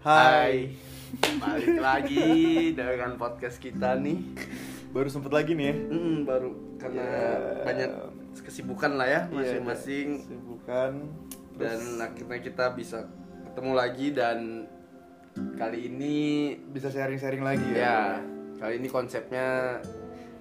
Hai. Balik lagi dengan podcast kita nih. Baru sempet lagi nih ya. Mm, baru karena Ya. banyak kesibukan lah ya Iya, masing-masing Sibukan. dan akhirnya kita bisa ketemu lagi dan kali ini bisa sharing-sharing lagi ya. ya kali ini konsepnya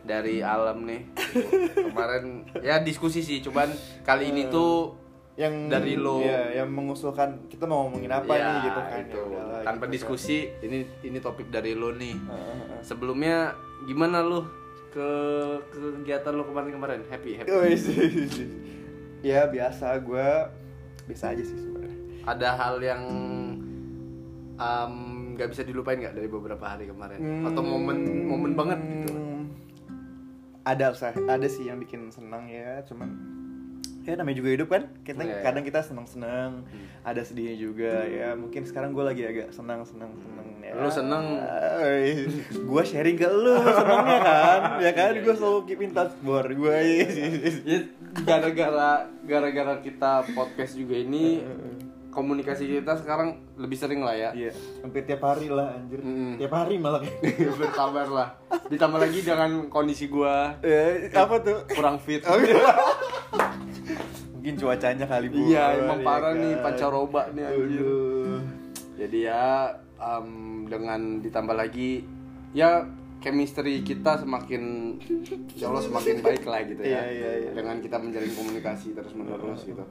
dari alam nih. Kemarin ya diskusi sih, cuman kali ini tuh Yang Dari lo. ya, yang mengusulkan kita mau ngomongin apa ya, nih gitu kan. itu. Ya udahlah, Tanpa gitu kan. diskusi, ini ini topik dari lo nih. Sebelumnya gimana lu ke kegiatan lu kemarin-kemarin? Happy, happy. Wih, sih, sih, sih. Ya biasa gue biasa aja sih sebenarnya. Ada hal yang nggak bisa dilupain nggak dari beberapa hari kemarin? Atau momen momen banget gitu? Hmm, Ada sih, ada sih yang bikin senang ya, cuman ya namanya juga hidup kan. Kita Iya. kadang kita senang-senang, ada sedihnya juga ya. Mungkin sekarang gue lagi agak senang-senang senang ya. Lu seneng? gue sharing ke lu senangnya kan, ya kan? Iya, Gue iya. selalu keep in touch gue, gue Ya gara-gara gara-gara kita podcast juga ini komunikasi kita sekarang lebih sering lah ya. Iya, hampir tiap hari lah anjir. Mm-mm. Tiap hari malah. Berkabar lah. Ditambah lagi dengan kondisi gua Eh, apa tuh? kurang fit. Oh. Mungkin cuacanya kali bu. Iya, emang ya parah kan? nih pancaroba nih anjir. Aduh. Jadi ya em, dengan ditambah lagi ya chemistry kita semakin insya Allah semakin baik lah gitu ya. Iya, iya, iya. Dengan kita menjalin komunikasi terus menerus gitu.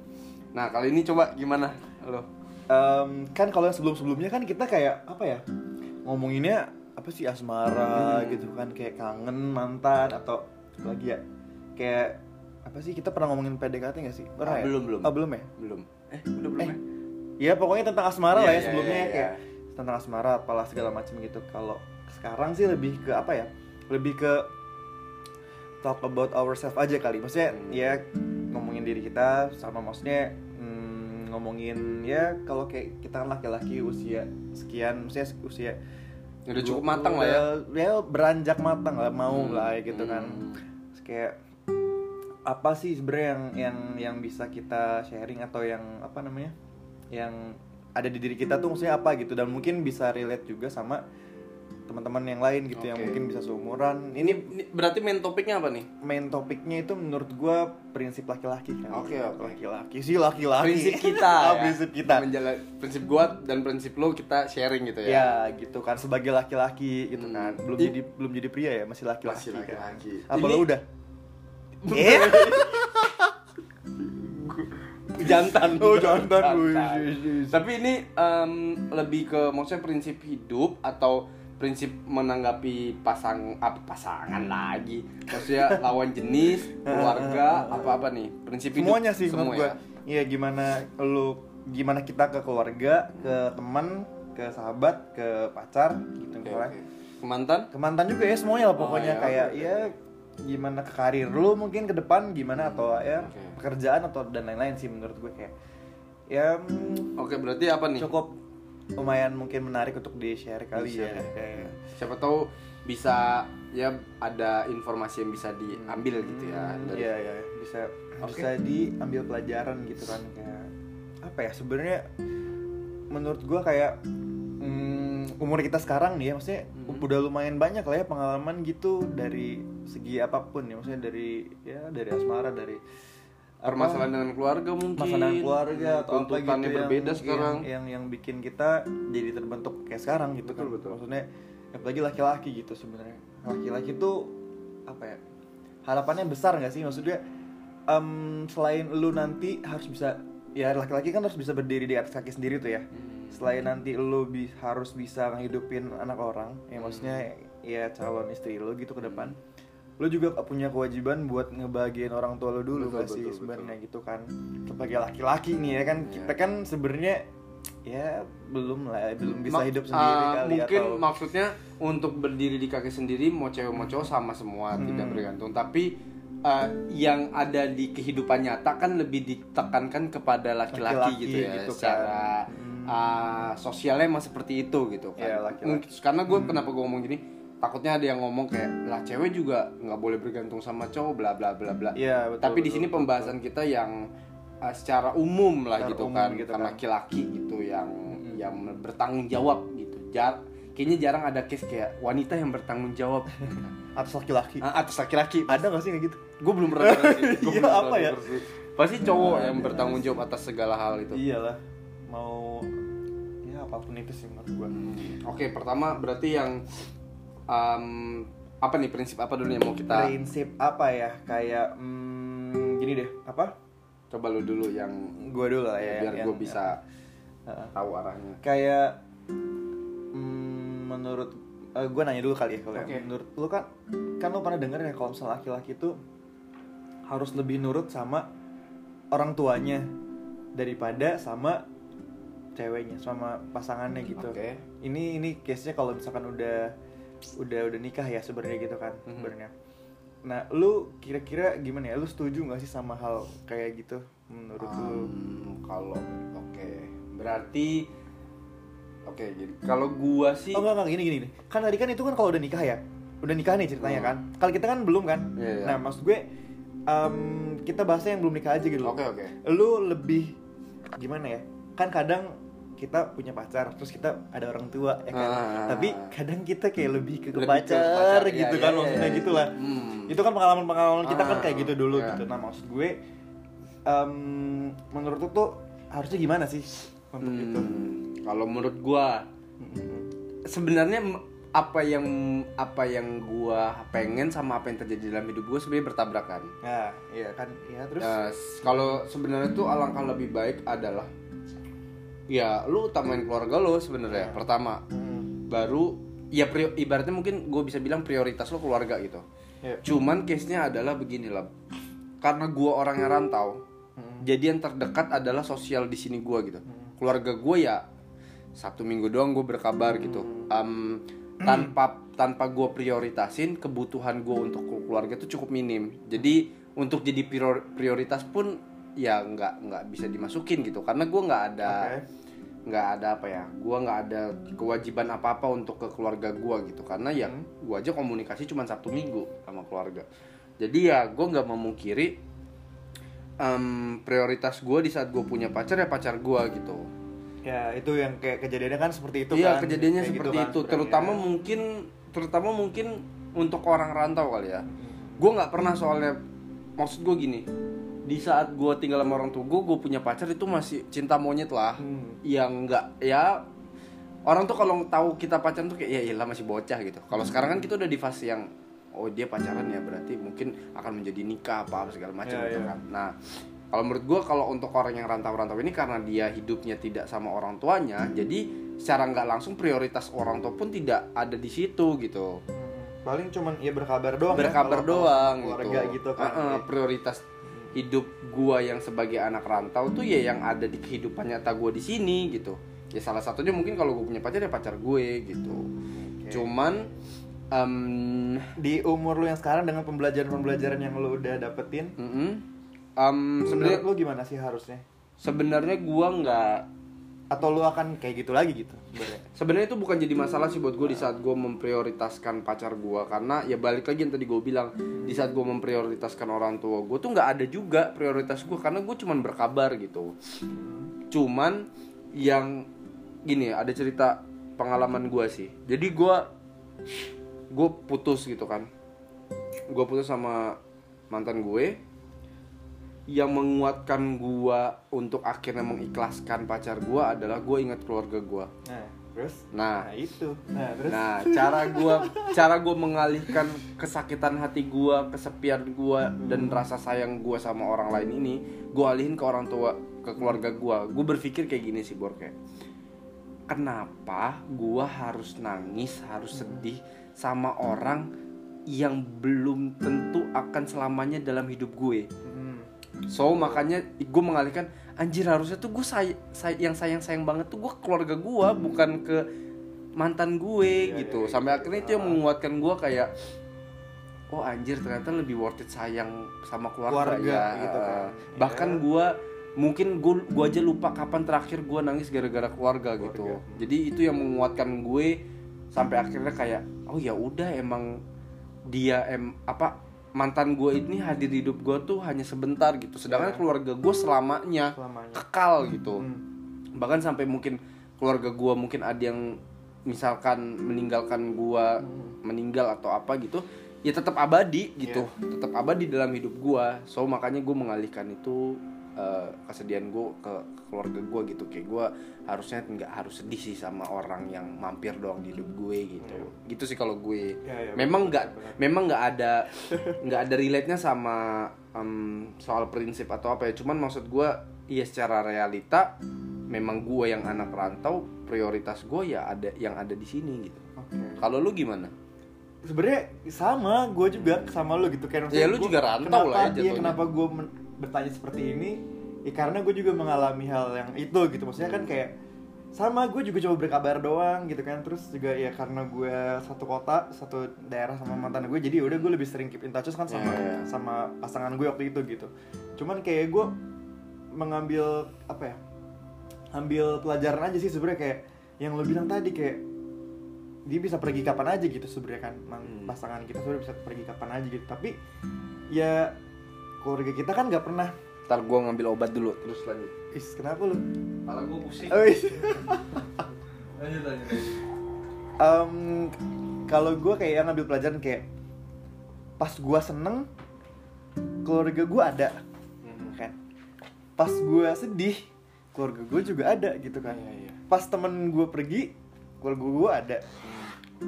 Nah kali ini coba gimana lo? Em, kan kalau yang sebelum-sebelumnya kan kita kayak apa ya ngomonginnya apa sih asmara Hmm. gitu kan kayak kangen mantan atau lagi ya kayak apa sih kita pernah ngomongin PDKT gak sih? Pernah Ah, ya? belum, belum. Oh, belum ya? Belum. Eh udah belum Eh, ya? Ya pokoknya tentang asmara Iya, lah ya iya, sebelumnya iya, iya. kayak tentang asmara apalah segala macam gitu. Kalau sekarang sih lebih ke apa ya? Lebih ke talk about ourselves aja kali. Maksudnya Hmm. ya ngomongin diri kita sama maksudnya hmm, ngomongin ya kalau kayak kita kan laki-laki usia sekian, maksudnya usia Udah cukup matang lah ya. Ya beranjak matang lah mau Hmm, lah ya gitu kan. hmm. Terus kayak apa sih sebenarnya yang yang yang bisa kita sharing atau yang apa namanya yang ada di diri kita tuh maksudnya apa gitu dan mungkin bisa relate juga sama teman-teman yang lain gitu yang Oke. mungkin bisa seumuran Ini, berarti main topiknya apa nih? main topiknya itu menurut gua prinsip laki-laki kan Oke, oke. laki-laki sih laki-laki Prinsip kita. Ya. prinsip kita Menjala- prinsip gua dan prinsip lo kita sharing gitu ya. ya gitu kan sebagai laki-laki gitu Hmm. kan belum I- jadi belum jadi pria ya masih laki-laki Masih kan. laki-laki. apa Ini- lo udah eh jantan. Oh, jantan. Jantan. tapi ini em, lebih ke maksudnya prinsip hidup atau prinsip menanggapi pasang apa pasangan lagi. Maksudnya lawan jenis keluarga apa apa nih. Prinsip hidup semuanya sih semua gue ya. iya gimana lu gimana kita ke keluarga ke teman ke sahabat ke pacar gitu misalnya. oke. Ke mantan? Ke mantan juga ya semuanya lah Oh, pokoknya. ya, kayak oke. ya gimana ke karir lu mungkin ke depan gimana atau ya Oke. pekerjaan atau dan lain-lain sih menurut gue kayak ya mm, oke berarti apa nih cukup lumayan mungkin menarik untuk di share kali ya Di-share. kayak siapa tahu bisa ya ada informasi yang bisa diambil gitu ya Hmm, dari Iya iya bisa Oke. bisa diambil pelajaran gitu kan kayak apa ya sebenarnya menurut gua kayak hmm, umur kita sekarang nih ya maksudnya Hmm. udah lumayan banyak lah ya pengalaman gitu dari segi apa pun ya maksudnya dari ya dari asmara dari apa, permasalahan dengan keluarga mungkin. masalah dengan keluarga atau apa gitu yang- berbeda yang- sekarang. yang, yang bikin kita jadi terbentuk kayak sekarang gitu Betul, kan. betul. maksudnya apalagi laki-laki gitu sebenarnya. Laki-laki tuh apa ya harapannya besar nggak sih? Maksudnya em, selain lu nanti harus bisa ya laki-laki kan harus bisa berdiri di atas kaki sendiri tuh ya. Hmm. Selain nanti lu bi- harus bisa ngehidupin anak orang ya maksudnya ya calon istri lu gitu ke depan lu juga punya kewajiban buat ngebahagiain orang tua lu dulu Betul, gak sih sebenarnya gitu kan sebagai laki-laki nih ya kan Iya. kita kan sebenarnya ya belum lah belum bisa Ma- hidup sendiri uh, kali mungkin atau maksudnya untuk berdiri di kaki sendiri mau cewek mau cowok sama semua tidak Hmm. bergantung tapi uh, yang ada di kehidupan nyata kan lebih ditekankan kepada laki-laki gitu ya gitu kan. secara Hmm. Uh, sosialnya emang seperti itu gitu kan. Iya, laki-laki. Mungkin- karena gue kenapa gue ngomong gini takutnya ada yang ngomong kayak lah cewek juga nggak boleh bergantung sama cowok bla bla bla bla. Iya, betul, tapi di betul, sini betul, pembahasan kita yang uh, secara umum lah Secara gitu umum kan gitu kan. kan. laki-laki gitu yang Mm-mm. yang bertanggung jawab gitu. Jar kayaknya jarang ada case kayak wanita yang bertanggung jawab. Atas laki-laki. Ah, atas laki-laki. Ada gak sih kayak gitu? Gue belum pernah sih. Iya, apa ya? pasti cowok Ada, yang bertanggung jawab atas segala hal itu. Iyalah mau ya apa pun itu sih menurut gua oke pertama berarti yang em, apa nih prinsip apa dulu yang mau kita prinsip apa ya kayak hmm, gini deh apa coba lu dulu yang gua dulu lah ya biar yang- gue bisa Heeh. tahu arahnya kayak hmm, menurut eh, gue nanya dulu kali ya kalau ya. Oke. menurut lu kan kan lu pernah denger ya kalau misalnya laki-laki itu harus lebih nurut sama orang tuanya daripada sama ceweknya sama pasangannya gitu Oke. ini ini case nya kalau misalkan udah udah udah nikah ya sebenarnya gitu kan Mhm. sebenarnya nah lu kira-kira gimana ya lu setuju nggak sih sama hal kayak gitu menurut lu Um, kalau oke berarti oke jadi kalau gua sih Oh enggak enggak gini gini gini. Kan tadi kan itu kan kalau udah nikah ya. Udah nikah nih ceritanya kan. Kalau kita kan belum kan. Hmm. Iya, iya. Nah, maksud gue em, kita bahasnya yang belum nikah aja gitu. oke oke Lu lebih gimana ya? Kan kadang kita punya pacar, terus kita ada orang tua ya kan. Ah. Tapi kadang kita kayak lebih ke, ke Lebih ke pacar, pacar, gitu iya, kan iya, maksudnya iya. gitu lah. Hmm. Itu kan pengalaman-pengalaman kita kan Ah, kayak gitu dulu iya. gitu. Nah, maksud gue em, menurut lu tuh harusnya gimana sih untuk Hmm, itu? kalau menurut Mm-mm. sebenarnya apa yang apa yang gua pengen sama apa yang terjadi dalam hidup gua sebenarnya bertabrakan. Nah, iya kan. Ya terus Ya, s- kalau sebenarnya tuh alangkah lebih baik adalah ya lu utamain keluarga lo sebenarnya Ya. pertama Hmm. baru ya prio- ibaratnya mungkin gue bisa bilang prioritas lo keluarga gitu Iya. cuman case nya adalah begini lah karena gue orang yang rantau Hmm. jadi yang terdekat adalah sosial di sini gue gitu keluarga gue ya sabtu minggu doang gue berkabar gitu Em, tanpa tanpa gue prioritasin kebutuhan gue untuk keluarga itu cukup minim jadi untuk jadi prior- prioritas pun ya nggak nggak bisa dimasukin gitu. Karena gue nggak ada nggak ada apa ya gue nggak ada kewajiban apa apa untuk ke keluarga gue gitu. Karena ya Hmm. gue aja komunikasi cuma sabtu minggu sama keluarga. Jadi ya gue nggak memungkiri em, prioritas gue di saat gue punya pacar ya pacar gue gitu. Ya itu yang kayak kejadiannya kan seperti itu iya kan. kejadiannya Kayak seperti gitu kan itu. sebenarnya. terutama mungkin terutama mungkin untuk orang rantau kali ya. Gue nggak pernah soalnya maksud gue gini di saat gue tinggal sama orang tua gue gue punya pacar itu masih cinta monyet lah Hmm. yang nggak ya orang tuh kalau tahu kita pacaran tuh kayak ya iyalah masih bocah gitu kalau sekarang kan kita udah di fase yang oh dia pacaran ya berarti mungkin akan menjadi nikah apa apa segala macam Ya, gitu ya. kan nah kalau menurut gue kalau untuk orang yang rantau-rantau ini karena dia hidupnya tidak sama orang tuanya jadi secara nggak langsung prioritas orang tua pun tidak ada di situ gitu Hmm. Paling cuman ya berkabar doang ya, berkabar kalau- doang keluarga gitu, kan. Heeh, prioritas hidup gua yang sebagai anak rantau tuh ya yang ada di kehidupan nyata gua di sini gitu ya salah satunya mungkin kalau gue punya pacar ya pacar gue gitu Oke. cuman em, di umur lu yang sekarang dengan pembelajaran-pembelajaran yang lu udah dapetin, mm-mm, em, sebenarnya sebenarnya lu gimana sih harusnya? sebenarnya gua nggak Atau lu akan kayak gitu lagi gitu sebenarnya? itu bukan jadi masalah sih buat gue di saat gue memprioritaskan pacar gue karena ya balik lagi yang tadi gue bilang di saat gue memprioritaskan orang tua gue tuh nggak ada juga prioritas gue karena gue cuman berkabar gitu. Cuman yang gini ada cerita pengalaman gue sih. Jadi gue gue putus gitu kan. Gue putus sama mantan gue yang menguatkan gua untuk akhirnya mengikhlaskan pacar gua adalah gue ingat keluarga gua. Nah, terus? Nah, Nah, itu. Nah, terus? nah cara gua cara gua mengalihkan kesakitan hati gua, kesepian gua dan rasa sayang gua sama orang lain ini, gua alihin ke orang tua, ke keluarga gua. Gue berpikir kayak gini sih, Bor kayak kenapa gua harus nangis, harus sedih sama orang yang belum tentu akan selamanya dalam hidup gue. Hmm. So makanya gue mengalihkan anjir harusnya tuh gue say, say- yang sayang sayang banget tuh gue keluarga gue bukan ke mantan gue Iya, gitu. iya, iya. Sampai akhirnya itu yang menguatkan gue kayak oh anjir ternyata lebih worth it sayang sama keluarga, Keluarga ya. gitu kan. Bahkan Iya. gue mungkin gue gua aja lupa kapan terakhir gue nangis gara-gara keluarga, gitu. Keluarga. Jadi itu yang menguatkan gue sampai akhirnya kayak oh ya udah emang dia em apa mantan gue ini hadir di hidup gue tuh hanya sebentar gitu. Sedangkan Ya. keluarga gue selamanya Selamanya. kekal gitu. Hmm. bahkan sampai mungkin keluarga gue mungkin ada yang misalkan meninggalkan gue meninggal atau apa gitu ya tetap abadi gitu. Tetap abadi dalam hidup gue so makanya gue mengalihkan itu eh, kesedihan gue ke, ke keluarga gue gitu. Kayak gue harusnya nggak harus sedih sih sama orang yang mampir doang di hidup gue gitu. Gitu sih kalau gue. Ya, ya, memang benar, nggak benar. memang nggak ada nggak ada relate nya sama em, soal prinsip atau apa ya. Cuman maksud gue iya secara realita memang gue yang anak rantau prioritas gue ya ada yang ada di sini gitu. Oke. kalau lu gimana? Sebenarnya sama gue juga sama lu gitu. Kan Ya, lu Gua- juga rantau lah ya kenapa- iya jatuhnya. kenapa gue bertanya seperti ini ya karena gue juga mengalami hal yang itu gitu. Maksudnya kan kayak sama gue juga coba berkabar doang gitu kan. Terus juga ya karena gue satu kota satu daerah sama mantan gue jadi udah gue lebih sering keep in touch kan sama Ya, ya. sama pasangan gue waktu itu gitu. Cuman kayak gue mengambil apa ya ambil pelajaran aja sih sebenarnya. Kayak yang lo bilang tadi kayak dia bisa pergi kapan aja gitu sebenarnya kan Hmm. pasangan kita sebenarnya bisa pergi kapan aja gitu. Tapi ya keluarga kita kan nggak pernah. Ntar gue ngambil obat dulu terus lanjut. Is kenapa lu? Kepala gue pusing. Oh, is. lanjut lanjut Em, kalau gue kayak ngambil pelajaran kayak pas gue seneng keluarga gue ada kan? Pas gue sedih keluarga gue juga ada gitu kan? Iya, iya. pas temen gue pergi keluarga gue ada.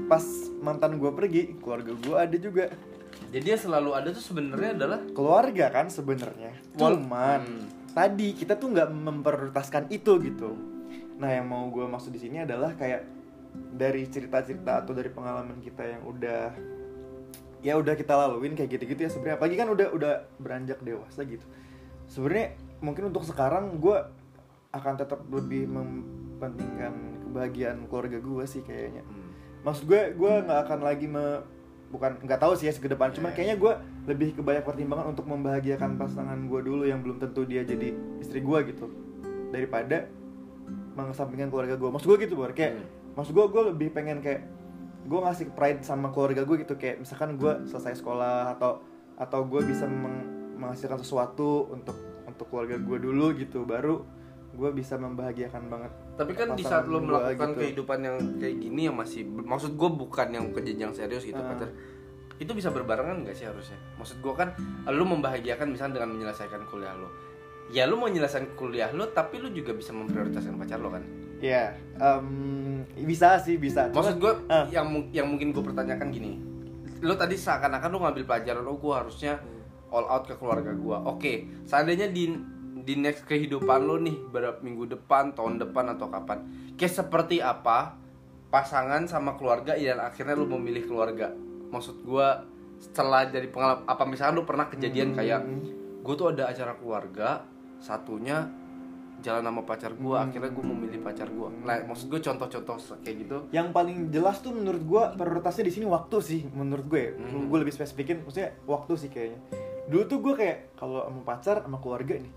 Pas mantan gue pergi keluarga gue ada juga jadi yang selalu ada tuh sebenarnya adalah keluarga kan sebenarnya. Cuman Hmm. tadi kita tuh nggak memprioritaskan itu gitu. Nah yang mau gue maksud di sini adalah kayak dari cerita-cerita atau dari pengalaman kita yang udah ya udah kita laluin kayak gitu-gitu ya sebenarnya. Apalagi kan udah udah beranjak dewasa gitu. Sebenarnya mungkin untuk sekarang gue akan tetap lebih mementingkan kebahagiaan keluarga gue sih kayaknya. Maksud gue gue nggak akan lagi me bukan nggak tahu sih ya ke depan cuman kayaknya gue lebih ke banyak pertimbangan untuk membahagiakan pasangan gue dulu yang belum tentu dia jadi istri gue gitu. Daripada mengesampingkan keluarga gue maksud gue gitu bor. Kayak maksud gue gue lebih pengen kayak gue ngasih pride sama keluarga gue gitu. Kayak misalkan gue selesai sekolah atau atau gue bisa meng- menghasilkan sesuatu untuk untuk keluarga gue dulu gitu. Baru gue bisa membahagiakan banget tapi kan di saat lo melakukan gitu. kehidupan yang kayak gini yang masih maksud gue bukan yang ke jenjang serius gitu Ah. pacar. Itu bisa berbarengan gak sih harusnya? Maksud gue kan lo membahagiakan misalnya dengan menyelesaikan kuliah lo. Ya lo mau menyelesaikan kuliah lo tapi lo juga bisa memprioritaskan pacar lo kan? Ya em, bisa sih bisa. Maksud gue ah. yang yang mungkin gue pertanyakan gini. Lo tadi seakan-akan lo ngambil pelajaran lo gue harusnya all out ke keluarga gue oke seandainya di di next kehidupan lo nih berapa minggu depan tahun depan atau kapan. Kayak seperti apa pasangan sama keluarga dan akhirnya lo memilih keluarga? Maksud gue setelah dari pengalaman apa misalnya lo pernah kejadian kayak gue tuh ada acara keluarga satunya jalan sama pacar gue akhirnya gue memilih pacar gue nah maksud gue contoh-contoh kayak gitu. Yang paling jelas tuh menurut gue prioritasnya di sini waktu sih menurut gue Hmm. gue lebih spesifikin maksudnya waktu sih kayaknya. Dulu tuh gue kayak kalau sama pacar sama keluarga nih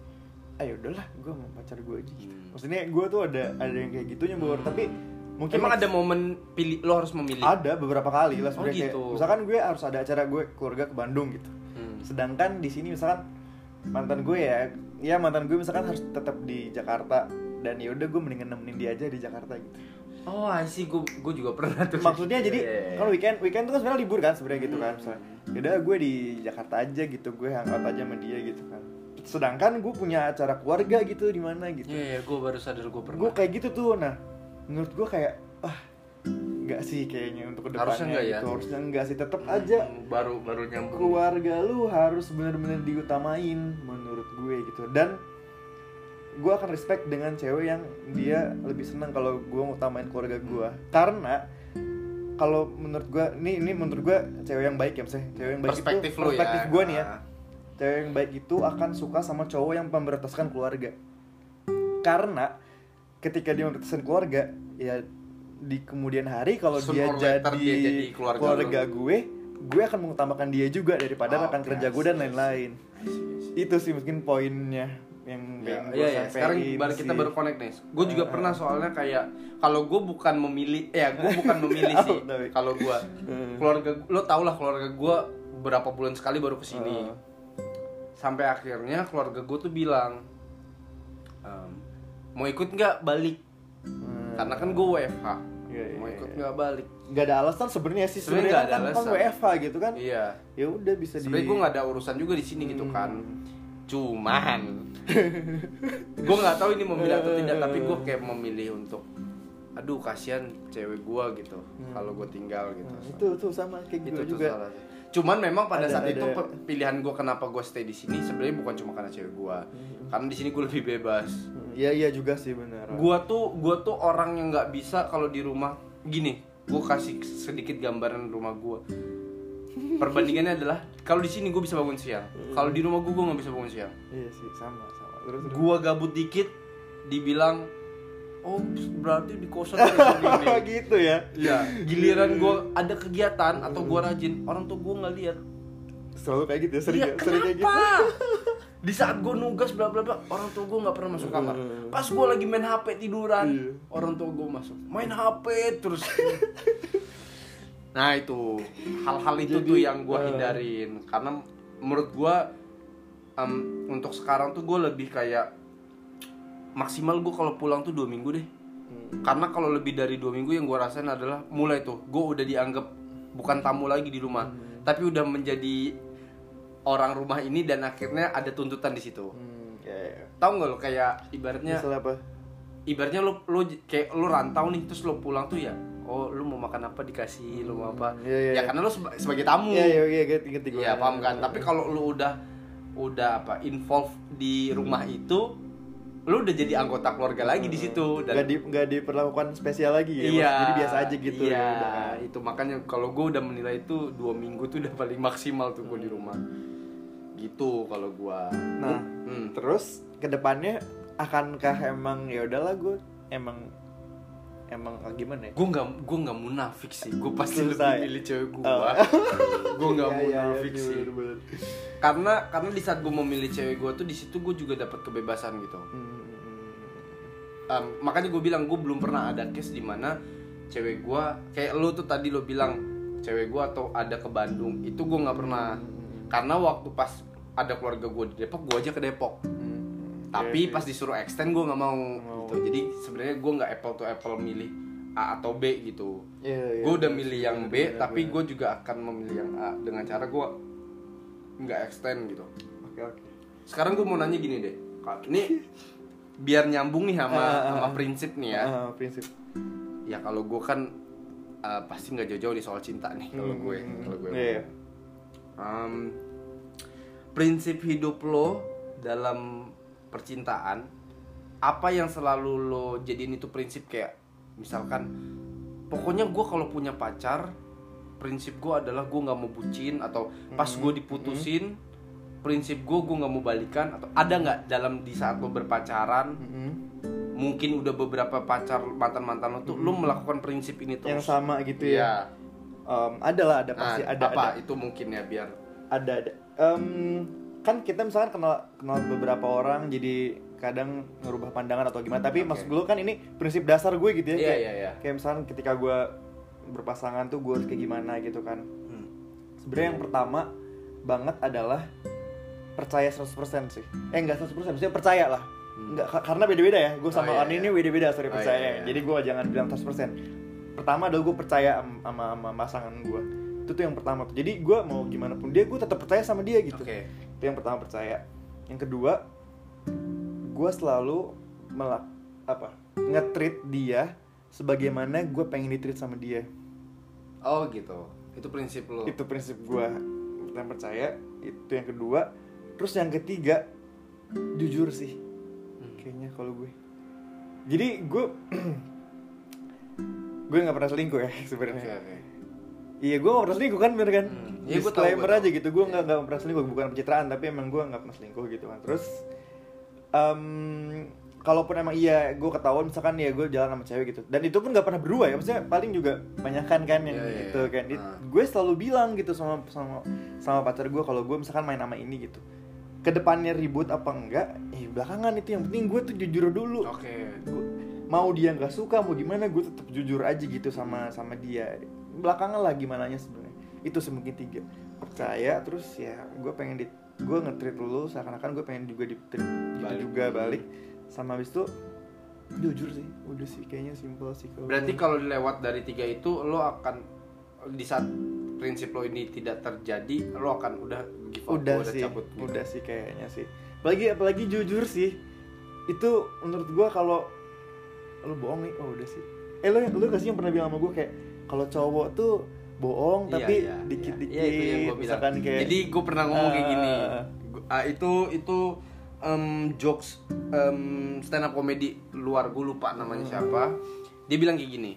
ayo udahlah gue sama pacar gue aja gitu Hmm. maksudnya gue tuh ada ada yang kayak gitunya Bor. tapi mungkin emang ada momen pilih lo harus memilih ada beberapa kali lah Oh, sebenarnya kayak gitu. misalkan gue harus ada acara gue keluarga ke Bandung gitu Hmm. sedangkan di sini misalkan mantan gue ya ya mantan gue misalkan harus tetap di Jakarta dan ya udah gue mendingan nemenin dia aja di Jakarta gitu oh see gue gue juga pernah tuh maksudnya jadi Iya, iya, iya. kalau weekend weekend tuh kan sebenarnya libur kan sebenarnya gitu kan Hmm. misalnya yaudah gue di Jakarta aja gitu gue hangout aja sama dia gitu kan sedangkan gue punya acara keluarga gitu di mana gitu Iya, iya, gue baru sadar gue pernah. gue kayak gitu tuh nah menurut gue kayak ah nggak sih kayaknya untuk ke depannya Harusnya nggak ya? gitu. harusnya enggak sih tetap aja Hmm, baru baru nyambung. keluarga lu harus benar-benar diutamain menurut gue gitu dan gue akan respect dengan cewek yang dia lebih senang kalau gue ngutamain keluarga gue karena kalau menurut gue ini ini menurut gue cewek yang baik ya misalnya cewek yang baik Perspektif itu lu ya. perspektif gue nih ya Ah. Cewek yang baik itu akan suka sama cowok yang memprioritaskan keluarga karena ketika dia memprioritaskan keluarga ya di kemudian hari kalau dia jadi, dia jadi keluarga keluarga, lu. gue gue akan mengutamakan dia juga daripada Oh, rekan oke, kerja gue dan lain-lain itu sih mungkin poinnya yang Ya, gue iya, iya. Sekarang baru kita sih. baru connect nih. Gue juga Ah, pernah ah. soalnya kayak kalau gue bukan memilih, ya gue bukan memilih sih. Oh, tapi- Kalau gue Hmm. keluarga, lo tau lah keluarga gue berapa bulan sekali baru ke sini. Ah. Sampai akhirnya keluarga gue tuh bilang, "Em, mau ikut nggak balik? Hmm. karena kan gue WFH Iya, iya, mau ikut iya. nggak balik nggak ada alasan sebenarnya sih Sebenarnya kan, kan. WFH gitu kan iya ya udah bisa di sebenarnya gue nggak ada urusan juga di sini gitu kan Hmm. cuman gue nggak tahu ini memilih atau tidak tapi gue kayak memilih untuk aduh kasihan cewek gue gitu kalau gue tinggal gitu Hmm, itu tuh sama kayak itu gue tuh juga salah. Cuman memang pada Ada- saat itu ada- pe- pilihan gue kenapa gue stay di sini sebenarnya bukan cuma karena cewek gue, karena di sini gue lebih bebas. Hmm, Iya iya juga sih benar. Gue tuh gue tuh orang yang nggak bisa kalau di rumah gini. Gue kasih sedikit gambaran rumah gue. Perbandingannya adalah kalau di sini gue bisa bangun siang, kalau di rumah gue gue nggak bisa bangun siang. Iya sih sama sama. Terus terus. Gue gabut dikit, dibilang, oh berarti di kosan gitu ya. Iya, giliran gue ada kegiatan atau gue rajin, orang tuh gue nggak lihat. Selalu kayak gitu ya, sering ya, sering kayak gitu. Di saat gue nugas bla bla bla, orang tua gue nggak pernah masuk kamar. Pas gue lagi main HP tiduran, Iya. orang tua gue masuk, main HP terus. nah itu hal-hal itu Jadi, tuh yang gue eh, hindarin, karena menurut gue em, untuk sekarang tuh gue lebih kayak maksimal gue kalau pulang tuh dua minggu deh. Hmm. Karena kalau lebih dari dua minggu yang gue rasain adalah mulai tuh gue udah dianggap bukan tamu lagi di rumah, Hmm. tapi udah menjadi orang rumah ini dan akhirnya ada tuntutan di situ. Hmm, ya, ya. Tahu nggak lo kayak ibaratnya Misal apa? ibaratnya lo lo kayak lo rantau nih terus lo pulang tuh ya oh lo mau makan apa dikasih lo mau apa Iya, iya, ya iya. karena lo seba- sebagai tamu Iya iya iya ngerti ngerti gue. Iya paham kan tapi kalau lo udah udah apa involve di rumah itu lo udah jadi anggota keluarga lagi di situ nggak dan di nggak diperlakukan spesial lagi ya. iya Jadi biasa aja gitu. iya ya udah kan. itu makanya kalau gue udah menilai itu dua minggu tuh udah paling maksimal tuh gue di rumah gitu kalau gue Nah, hmm. terus ke depannya akankah emang ya udahlah gue emang emang ah, gimana ya? gue nggak gue nggak munafik sih gue pasti Selesai. lebih milih cewek gue Oh. gue nggak iya, iya, munafik iya, sih bener-bener. karena karena di saat gue memilih cewek gue tuh di situ gue juga dapat kebebasan gitu Hmm, Em, makanya gue bilang gue belum pernah ada case di mana cewek gue kayak lo tuh tadi lo bilang cewek gue atau ada ke Bandung itu gue nggak pernah karena waktu pas ada keluarga gue di Depok gue aja ke Depok hmm. tapi Iya, pas disuruh extend gue nggak mau Mau. gitu jadi sebenarnya gue nggak apple to apple milih A atau B gitu Iya, iya. gue udah milih yang B Bener, tapi gue juga akan memilih yang A dengan cara gue nggak extend gitu oke oke. sekarang gue mau nanya gini deh ini biar nyambung nih sama ah, sama ah. prinsip nih ya Ah, prinsip. ya kalau gue kan uh, pasti nggak jauh-jauh nih soal cinta nih kalau gue Hmm, kalau gue iya. Um, prinsip hidup lo dalam percintaan apa yang selalu lo jadiin itu prinsip kayak misalkan pokoknya gue kalau punya pacar prinsip gue adalah gue nggak mau bucin atau pas gue diputusin prinsip gue gue nggak mau balikan atau ada nggak dalam di saat lo berpacaran Mm-mm. mungkin udah beberapa pacar mantan mantan lo tuh lo melakukan prinsip ini Yang terus sama gitu Iya. ya. Um, ada lah, ada Nah, pasti ada apa ada. itu mungkin ya biar ada ada Em, kan kita misalkan kenal kenal beberapa orang jadi kadang ngerubah pandangan atau gimana tapi Oke. maksud gue kan ini prinsip dasar gue gitu ya Iya, kayak, iya, iya. kayak misalkan ketika gue berpasangan tuh gue harus kayak gimana gitu kan Hmm. sebenarnya yang pertama banget adalah percaya 100% sih eh enggak 100% maksudnya percaya lah Enggak, ka- karena beda-beda ya gue sama Hmm. Oh, iya, orang iya. ini beda-beda sorry Oh, percaya iya, iya. jadi gue jangan bilang 100% pertama adalah gue percaya am- sama, sama pasangan gue itu tuh yang pertama tuh jadi gue mau gimana pun dia gue tetap percaya sama dia gitu Oke. itu yang pertama percaya yang kedua gue selalu melak apa nge-treat dia sebagaimana gue pengen di-treat sama dia Oh gitu. Itu prinsip lo. itu prinsip gue yang percaya itu yang kedua terus yang ketiga jujur sih Hmm. kayaknya kalau gue jadi gue gue nggak pernah selingkuh ya sebenarnya oke. iya gue nggak pernah selingkuh kan bener kan Hmm. Tahu, disclaimer tahu. aja gitu gue nggak nggak pernah selingkuh bukan pencitraan tapi emang gue nggak pernah selingkuh gitu kan terus em, kalaupun emang iya gue ketahuan misalkan ya gue jalan sama cewek gitu dan itu pun nggak pernah berdua ya maksudnya paling juga banyak kan kan yang Iya, iya, gitu iya. kan Ah. gue selalu bilang gitu sama sama sama pacar gue kalau gue misalkan main sama ini gitu ke depannya ribut apa enggak eh belakangan itu yang penting gue tuh jujur dulu. Oke. Gua- mau dia nggak suka mau gimana gue tetap jujur aja gitu sama sama dia. Belakangan lah gimana nya sebenarnya. Itu sih mungkin tiga. Percaya terus ya gue pengen di gue nge-treat lu seakan-akan gue pengen juga di gitu Balik. juga balik. Sama habis itu jujur sih udah sih kayaknya simpel sih kalau Berarti kalau lewat dari tiga itu lo akan di saat prinsip lo ini tidak terjadi, lo akan udah give up, udah sih cabut. gitu. udah sih kayaknya sih apalagi apalagi jujur sih itu menurut gua kalau lu bohong nih oh udah sih eh lu lu gak sih yang pernah bilang sama gua kayak kalau cowok tuh bohong Iya, tapi iya, dikit-dikit iya. Iya, bilang. misalkan kayak Jadi gue pernah ngomong kayak gini. Gua- ah, itu itu em, jokes em, stand up comedy luar gue lupa namanya Hmm. siapa. Dia bilang kayak gini.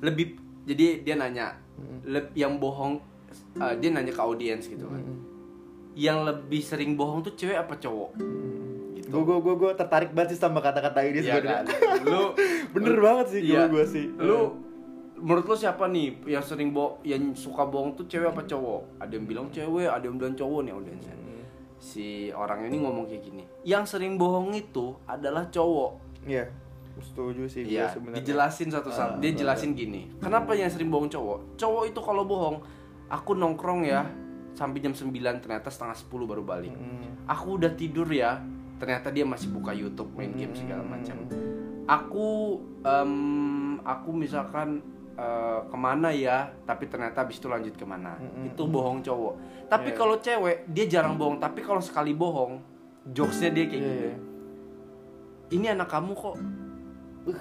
Lebih jadi dia nanya Hmm. leb- yang bohong ah, dia nanya ke audiens gitu kan. Hmm. Yang lebih sering bohong tuh cewek apa cowok? gitu. gue gue gue tertarik banget sih sama kata-kata ini Iya sebenarnya kan? Lu bener banget sih gue Iya. gue sih Lu menurut lo siapa nih yang sering bo yang suka bohong tuh cewek apa cowok? Ada yang bilang cewek, ada yang bilang cowok nih audiensnya. Si orang ini ngomong kayak gini. Yang sering bohong itu adalah cowok. Iya, setuju sih gue Iya, sebenarnya. dijelasin satu Ah, satu. Dia jelasin gini. Kenapa yang sering bohong cowok? Cowok itu kalau bohong, aku nongkrong ya sampai jam 9 ternyata setengah 10 baru balik. Mm. Aku udah tidur ya, ternyata dia masih buka YouTube, main game segala macam. Aku em, aku misalkan eh, ke mana ya, tapi ternyata habis itu lanjut ke mana. Mm-mm. Itu bohong cowok. Tapi Iya. kalau cewek dia jarang bohong. Tapi kalau sekali bohong, jokesnya dia kayak Iya, gitu. iya. Ini anak kamu kok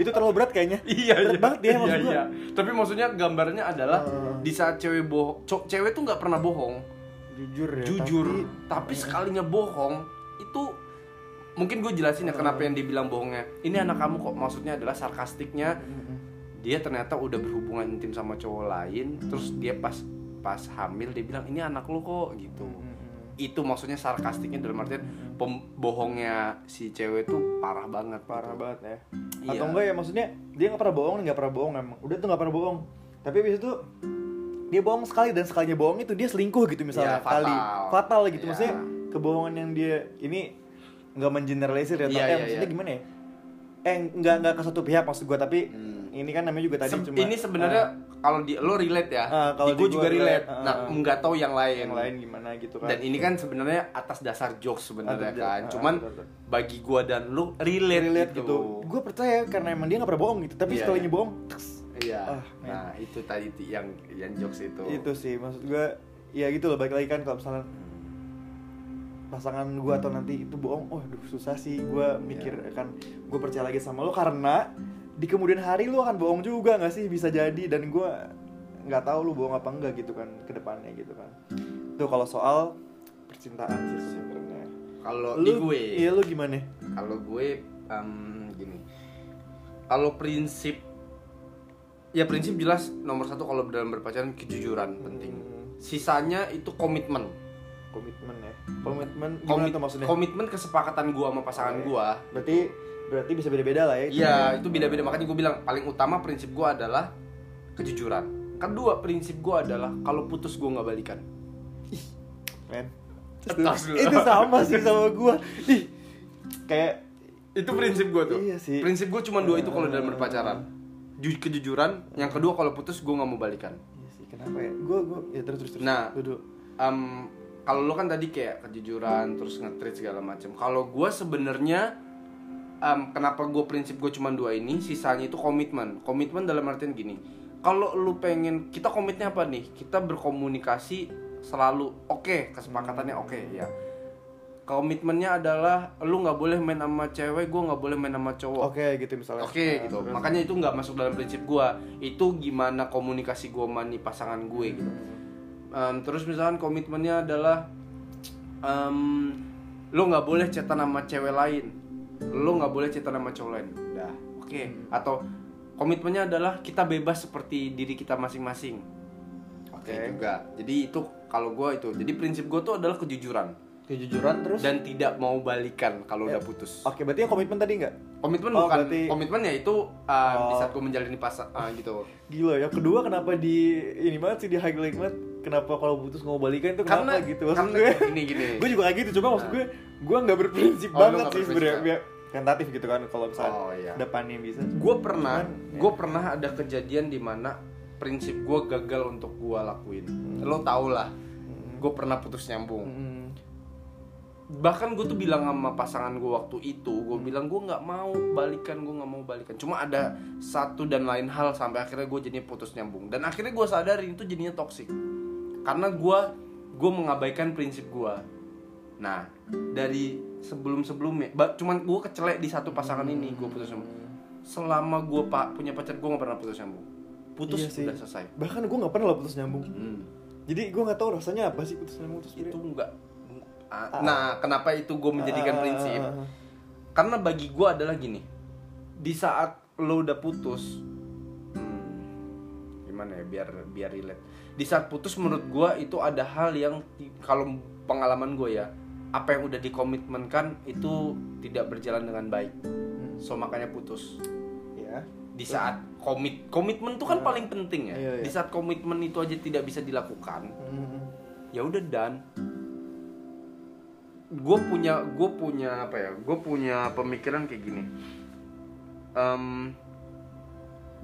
Itu terlalu berat kayaknya. Iya, Berat iya. banget dia iya, maksud iya. Tapi maksudnya gambarnya adalah Ah. di saat cewek bohong, cewek tuh nggak pernah bohong, Jujur ya. jujur. Tapi, Tapi, sekalinya bohong itu mungkin gue jelasin ya kenapa yang dibilang bohongnya. Ini anak kamu kok maksudnya adalah sarkastiknya dia ternyata udah berhubungan intim sama cowok lain, terus dia pas pas hamil dia bilang ini anak lo kok gitu. Mm-mm. Itu maksudnya sarkastiknya dalam artian pembohongnya si cewek tuh parah banget, parah gitu. banget ya. Iya. Atau enggak ya maksudnya dia nggak pernah bohong, nggak pernah bohong emang. Udah tuh nggak pernah bohong. Tapi abis itu dia bohong sekali dan sekalinya bohong itu dia selingkuh gitu misalnya Iya, fatal. kali fatal gitu Iya. maksudnya kebohongan yang dia ini nggak mengeneralisir ya Iya, tapi eh, iya, maksudnya iya. gimana ya eh nggak nggak ke satu pihak maksud gua tapi Hmm. ini kan namanya juga tadi Se- cuma ini sebenarnya kalau di lo relate ya, Ah, kalau di gue juga relate. relate, nah, ah. nggak tahu yang lain. yang lain gimana gitu kan Dan ini kan sebenarnya atas dasar jokes sebenarnya kan. ah, Cuman betul, betul. bagi gua dan lu relate, relate gitu, gue percaya karena emang dia nggak pernah bohong gitu tapi Iya, sekalinya bohong Iya. Ah, men. nah, itu tadi yang yang jokes itu. itu sih maksud gue ya gitu loh balik lagi kan kalau misalnya pasangan gue atau nanti itu bohong oh aduh susah sih gue mikir Iya. akan gue percaya lagi sama lo karena di kemudian hari lo akan bohong juga nggak sih? Bisa jadi dan gue nggak tahu lo bohong apa enggak gitu kan ke depannya gitu kan. Itu kalau soal percintaan sih sebenarnya. Kalau di lu gue, iya lo gimana? Kalau gue em, gini. Kalau prinsip ya prinsip jelas nomor satu kalau dalam berpacaran kejujuran penting. Hmm, Sisanya itu komitmen. komitmen ya? Komitmen gimana Komit- tuh maksudnya? komitmen kesepakatan gua sama pasangan Oke. gua. Berarti berarti bisa beda-beda lah ya. Iya, itu beda-beda. Makanya gue bilang paling utama prinsip gue adalah kejujuran. Kedua prinsip gue adalah kalau putus gue nggak balikan. men itu sama sih sama gua ih kayak Itu prinsip gue tuh. Iya sih. Prinsip gue cuma dua itu kalau dalam berpacaran. Ju- kejujuran. Yang kedua kalau putus gue nggak mau balikan. iya sih kenapa ya gua gua ya terus terus terus Nah. duduk Em, kalau lo kan tadi kayak kejujuran terus nge-treat segala macam. Kalau gue sebenarnya em, kenapa gue prinsip gue cuma dua ini, sisanya itu komitmen. Komitmen dalam artian gini. Kalau lu pengen kita komitnya apa nih? Kita berkomunikasi selalu oke, kesepakatannya oke ya. Komitmennya adalah lu nggak boleh main sama cewek, gue nggak boleh main sama cowok. oke gitu misalnya Oke Nah, gitu. terus. Makanya itu nggak masuk dalam prinsip gua. Itu gimana komunikasi gua sama nih pasangan gue gitu. Em, terus misalkan komitmennya adalah em, lo nggak boleh chatan sama cewek lain. Lo nggak boleh chatan sama cowok lain. Udah. Oke. Atau komitmennya adalah kita bebas seperti diri kita masing-masing. Oke Oke. juga. Jadi itu kalau gua itu. Jadi prinsip gua tuh adalah kejujuran kejujuran terus dan tidak mau balikan kalau Ya. udah putus. oke berarti yang komitmen tadi nggak Komitmen Oh, bukan berarti- komitmen ya itu uh, di Oh. saat gue menjalani pas uh, gitu. gila ya kedua kenapa di ini banget sih di highlight banget kenapa kalau putus nggak mau balikan itu kenapa Karena gitu maksud karena gue gini gini. gue juga kayak gitu cuma maksud Nah. gue gue nggak berprinsip Oh, banget sih sebenarnya ya? tentatif gitu kan kalau misalnya Oh, iya. depannya bisa Gue pernah, ya. gue pernah ada kejadian di mana prinsip gue gagal untuk gue lakuin. Lo tau lah, gue pernah putus nyambung. Hmm. bahkan gue tuh bilang sama pasangan gue waktu itu gue bilang gue nggak mau balikan gue nggak mau balikan cuma ada satu dan lain hal sampai akhirnya gue jadinya putus nyambung dan akhirnya gue sadarin itu jadinya toksik karena gue gue mengabaikan prinsip gue nah dari sebelum sebelumnya cuman gue kecelek di satu pasangan ini gue putus nyambung selama gue pak punya pacar gue nggak pernah putus nyambung. Putus Iya sih. udah selesai. Bahkan gue nggak pernah lah putus nyambung. Hmm. jadi gue nggak tahu rasanya apa sih putus nyambung itu itu enggak nah kenapa itu gue menjadikan Ah, prinsip? ah, ah, ah. karena bagi gue adalah gini di saat lo udah putus hmm, gimana ya biar biar relate. Di saat putus menurut gue itu ada hal yang kalau pengalaman gue ya apa yang udah dikomitmenkan itu tidak berjalan dengan baik. So makanya putus. Ya di saat komit komitmen itu kan paling penting ya. Iya, iya. di saat komitmen itu aja tidak bisa dilakukan Hmm. ya udah dan gue punya gue punya apa ya? Gue punya pemikiran kayak gini. Em,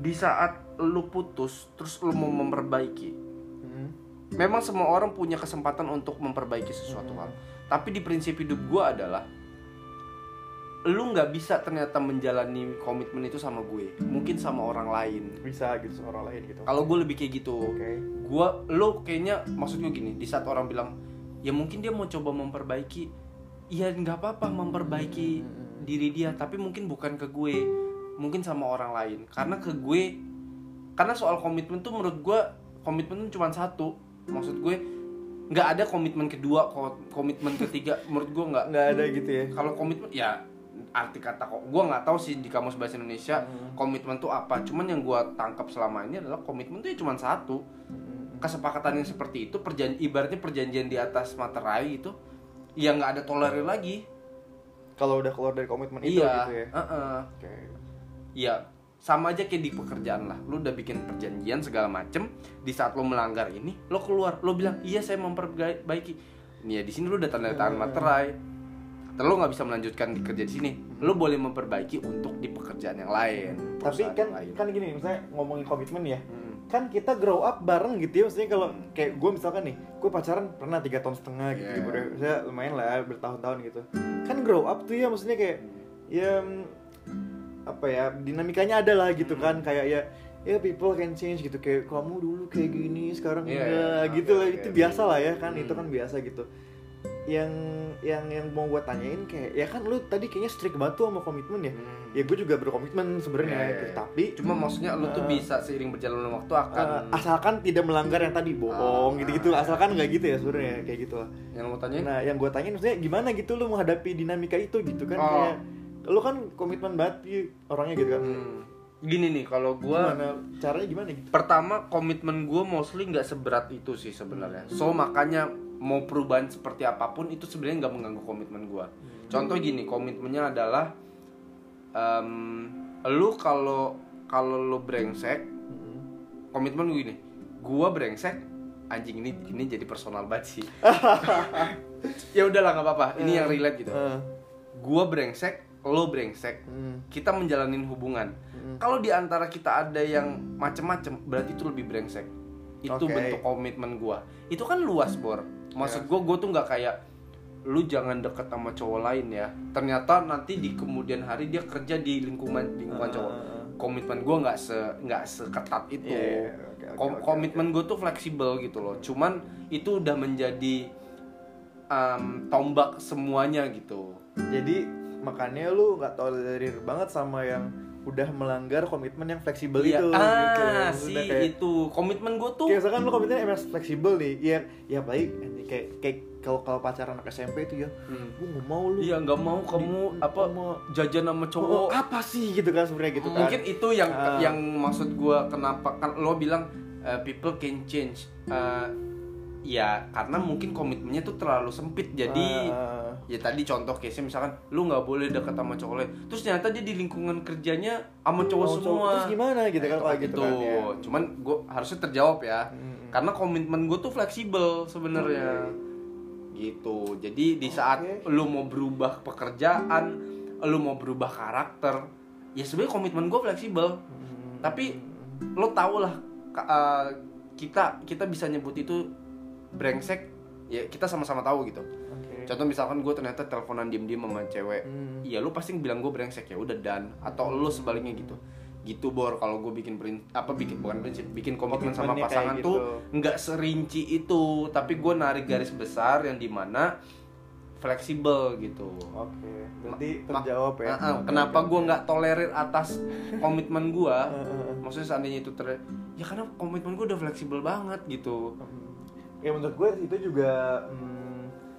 di saat lu putus terus lu mau memperbaiki. Hmm. memang semua orang punya kesempatan untuk memperbaiki sesuatu hal tapi di prinsip hidup gue adalah lu nggak bisa ternyata menjalani komitmen itu sama gue. Mungkin sama orang lain. Bisa gitu sama orang lain gitu. Kalau gue lebih kayak gitu. Oke. Gua lo kayaknya maksud gue gini di saat orang bilang ya mungkin dia mau coba memperbaiki ya nggak apa-apa memperbaiki diri dia tapi mungkin bukan ke gue mungkin sama orang lain. Karena ke gue karena soal komitmen tuh menurut gue komitmen tuh cuma satu. Maksud gue nggak ada komitmen kedua ko- komitmen ketiga. Menurut gue nggak. Nggak ada gitu ya. Kalau komitmen ya arti kata kok gue nggak tahu sih di kamus bahasa Indonesia komitmen tuh apa. Cuman yang gue tangkap selama ini adalah komitmen tuh ya cuma satu. Kesepakatan yang seperti itu perjanjian ibaratnya perjanjian di atas materai itu ya nggak ada tolerir lagi. Kalau udah keluar dari komitmen itu iya. gitu ya? Uh-uh. oke. Ya sama aja kayak di pekerjaan lah. Lu udah bikin perjanjian segala macem di saat lo melanggar ini lo keluar. Lo bilang iya saya memperbaiki. Nih ya di sini lu udah tanda tangan materai. Terus lo nggak bisa melanjutkan di kerja di sini. Lo boleh memperbaiki untuk di pekerjaan yang lain tapi kan lain. kan gini misalnya ngomongin komitmen ya. Hmm. kan kita grow up bareng gitu ya maksudnya kalau kayak gue misalkan nih gue pacaran pernah tiga tahun setengah gitu Yeah. saya lumayan lah bertahun-tahun gitu. Kan grow up tuh ya maksudnya kayak ya apa ya dinamikanya ada lah gitu kan kayak ya ya people can change gitu kayak kamu dulu kayak gini sekarang Iya, enggak iya. gitu Oke, lah oke, itu biasa lah ya kan Hmm. itu kan biasa gitu yang yang yang mau gue tanyain kayak ya kan lu tadi kayaknya strict banget tuh sama komitmen ya Hmm. ya gue juga berkomitmen sebenarnya iya, gitu. iya. tapi cuma maksudnya lo tuh Uh, bisa seiring berjalannya waktu akan Eh, asalkan tidak melanggar yang tadi bohong Ah. gitu-gitu asalkan nggak gitu ya sebenarnya kayak gitu lah yang lo tanyain nah yang gue tanyain maksudnya gimana gitu lu menghadapi dinamika itu gitu kan Oh. kayak lu kan komitmen banget Pi, orangnya gitu kan. Hmm. gini nih kalau gua gimana? Caranya gimana gitu? Pertama komitmen gue mostly nggak seberat itu sih sebenarnya. So makanya mau perubahan seperti apa pun itu sebenarnya nggak mengganggu komitmen gue contoh gini komitmennya adalah em, lu kalau kalau lu brengsek Mm-mm. komitmen gue gini gue brengsek anjing ini ini jadi personal banget sih. Ya udahlah nggak apa-apa ini yang relate gitu. Eh, gue brengsek lo brengsek mm, kita menjalanin hubungan. mm. Kalau di antara kita ada yang macem-macem, berarti itu lebih brengsek. Itu Oke. bentuk komitmen gua. Itu kan luas, Bor. Maksud gua gua tuh nggak kayak lu jangan deket sama cowok lain ya. Ternyata nanti di kemudian hari dia kerja di lingkungan lingkungan cowok. Ah. Komitmen gua nggak se nggak seketat itu. Iya, iya, oke, oke, Kom- oke, komitmen gue tuh fleksibel gitu loh. Cuman itu udah menjadi um, tombak semuanya gitu. jadi makanya lu nggak tolerir banget sama yang udah melanggar komitmen yang fleksibel Iya, itu ah, gitu. kayak, itu. Komitmen gue tuh kayak misalkan lu komitmennya emang fleksibel nih ya ya baik. Kayak kayak kalau kalau pacaran anak SMP itu ya Hmm. gue nggak mau lu. Iya nggak mau kamu Di- apa sama- jajan sama cowok. Apa sih? Gitu kan sebenarnya gitu kan. Mungkin itu yang Ah. yang maksud gua kenapa kan lo bilang uh, people can change. Uh, ya karena mungkin komitmennya tuh terlalu sempit. Jadi Ah, ya tadi contoh case misalkan lu nggak boleh deket sama cowok lain terus ternyata dia di lingkungan kerjanya sama cowok Mau semua terus gimana gitu kan Nah, kalau itu gitu kan kan ya. cuman gua harusnya terjawab ya Hmm. karena komitmen gue tuh fleksibel sebenarnya gitu jadi di saat Oke. lu mau berubah pekerjaan lu mau berubah karakter ya sebenarnya komitmen gue fleksibel Hmm. tapi lo tau lah eh, kita kita bisa nyebut itu brengsek ya kita sama-sama tahu gitu Oke. contoh misalkan gue ternyata teleponan diem diem sama cewek Hmm. iya lu pasti bilang gue brengsek ya udah dan. Atau lu sebaliknya gitu. Gitu bor kalau gue bikin prin apa bikin bukan prinsip bikin komitmen sama pasangan kayak tuh gitu. nggak serinci itu. Tapi gue narik garis besar yang di mana fleksibel gitu. Oke, berarti Ma- terjawab ya. Ah, Oke, kenapa gue nggak tolerir atas komitmen gue maksudnya seandainya itu ter ya karena komitmen gue udah fleksibel banget gitu. Ya menurut gue itu juga hmm,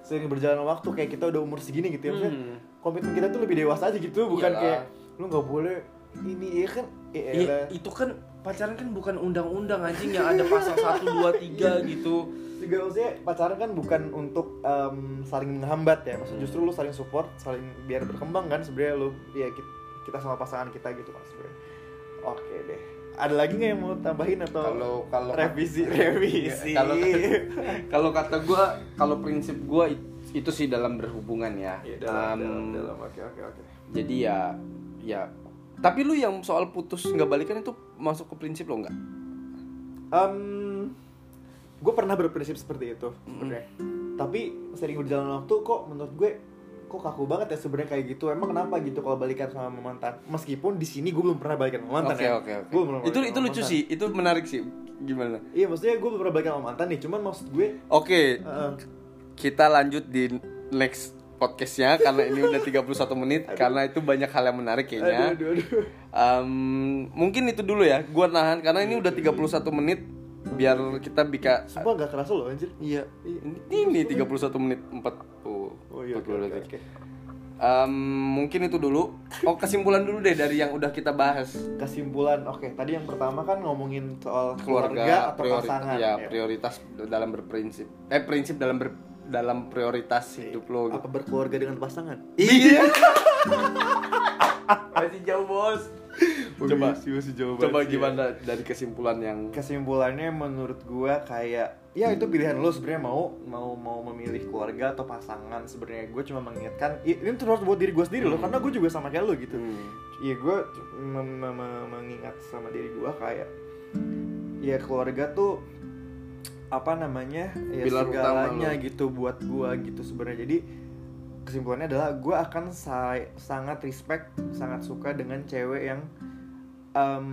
sering berjalan waktu kayak kita udah umur segini gitu ya. Maksudnya Hmm. komitmen kita tuh lebih dewasa aja gitu, bukan Iyalah. kayak lu nggak boleh ini ya kan ya Iya, itu kan pacaran kan bukan undang-undang anjing yang ada pasal 1 2 3 gitu. juga maksudnya pacaran kan bukan untuk em, saling menghambat ya maksudnya justru lu saling support saling biar berkembang kan sebenarnya lu ya kita, kita sama pasangan kita gitu kan sebenarnya oke deh. Ada lagi nggak yang mau tambahin atau Kalau kalau revisi? revisi? Kalau kalau kata gua, kalau prinsip it- itu sih dalam berhubungan ya. Iya, dalam, Em, dalam, dalam. oke oke oke. Jadi ya ya. Tapi lu yang soal putus nggak balikan itu masuk ke prinsip lo nggak? gue pernah berprinsip seperti itu sebenarnya. Tapi sering berjalan waktu kok menurut gue kok kaku banget ya sebenarnya kayak gitu emang kenapa gitu kalau balikan sama mantan meskipun di sini gue belum pernah balikan sama mantan Oke ya oke oke. Gua belum Itu itu lucu mantan. sih, itu menarik sih. Gimana? iya maksudnya gue belum pernah balikan sama mantan nih cuman maksud gue Oke, uh, kita lanjut di next podcastnya karena ini udah 31 menit karena itu banyak hal yang menarik kayaknya. aduh, aduh, aduh. Em, mungkin itu dulu ya, gua nahan karena ini udah 31 menit biar kita bisa Sumpah gak kerasa loh anjir Iya, ini 31 menit 4 oh, iya, oke, 40 oke, detik. oke. Em, mungkin itu dulu. Oh, kesimpulan dulu deh dari yang udah kita bahas. Kesimpulan, oke tadi yang pertama kan ngomongin soal Keluarga, keluarga, atau priori- pasangan ya, prioritas dalam berprinsip. Eh, prinsip dalam ber- dalam prioritas hidup lo gitu. Apa berkeluarga dengan pasangan? Iya. Masih jauh, Bos. Coba Masih, jauh coba sih ya. gimana dari kesimpulan yang kesimpulannya menurut gua kayak ya itu pilihan lo sebenarnya mau mau mau memilih keluarga atau pasangan sebenarnya. Gue cuma mengingatkan ini terus buat diri gue sendiri loh karena gue juga sama kayak lo gitu. Hmm. Iya gue mengingat sama diri gue kayak ya keluarga tuh apa namanya ya Pilar segalanya gitu buat gue gitu sebenarnya. Jadi kesimpulannya adalah gue akan sa- sangat respect sangat suka dengan cewek yang em,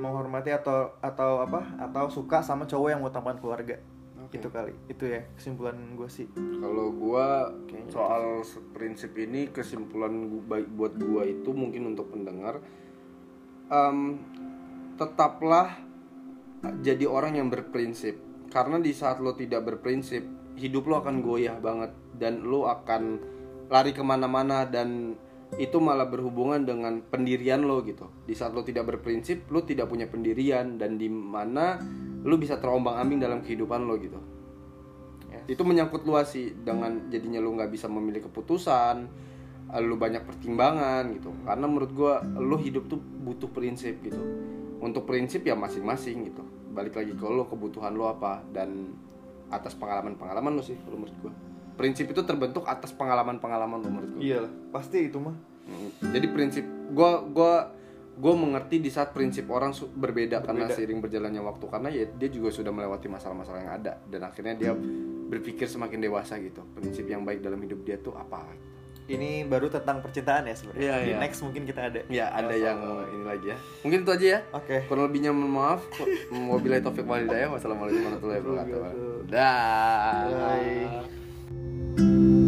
menghormati atau atau apa atau suka sama cowok yang mau tampan keluarga. Oke. itu kali itu ya kesimpulan gue sih. Kalau gua Kayaknya soal prinsip ini kesimpulan gua, baik buat gua itu mungkin untuk pendengar em, tetaplah jadi orang yang berprinsip. Karena di saat lo tidak berprinsip hidup lo akan goyah banget dan lo akan lari ke mana-mana dan itu malah berhubungan dengan pendirian lo gitu. Di saat lo tidak berprinsip lo tidak punya pendirian dan di mana lo bisa terombang ambing dalam kehidupan lo gitu. Ya. Itu menyangkut luas sih dengan jadinya lu nggak bisa memilih keputusan lu banyak pertimbangan gitu. Karena menurut gua lu hidup tuh butuh prinsip gitu. Untuk prinsip ya masing-masing gitu. Balik lagi ke lu kebutuhan lu apa dan atas pengalaman-pengalaman lu sih kalau menurut gua prinsip itu terbentuk atas pengalaman-pengalaman lu menurut gua. Iya pasti itu mah. Hmm, jadi prinsip gua gua gua mengerti di saat prinsip orang su- berbeda, karena Berbeda. seiring berjalannya waktu karena ya dia juga sudah melewati masalah-masalah yang ada dan akhirnya dia berpikir semakin dewasa gitu prinsip yang baik dalam hidup dia tuh apa? Ini baru tentang percintaan ya sebenarnya? Di iya. next mungkin kita ada. Ya ada Masalah. yang ini lagi ya. Mungkin itu aja ya. Oke. Kurang lebihnya mohon maaf. Wabillahi taufik walhidayah wassalamualaikum warahmatullahi wabarakatuh. Dah. Bye. Thank you.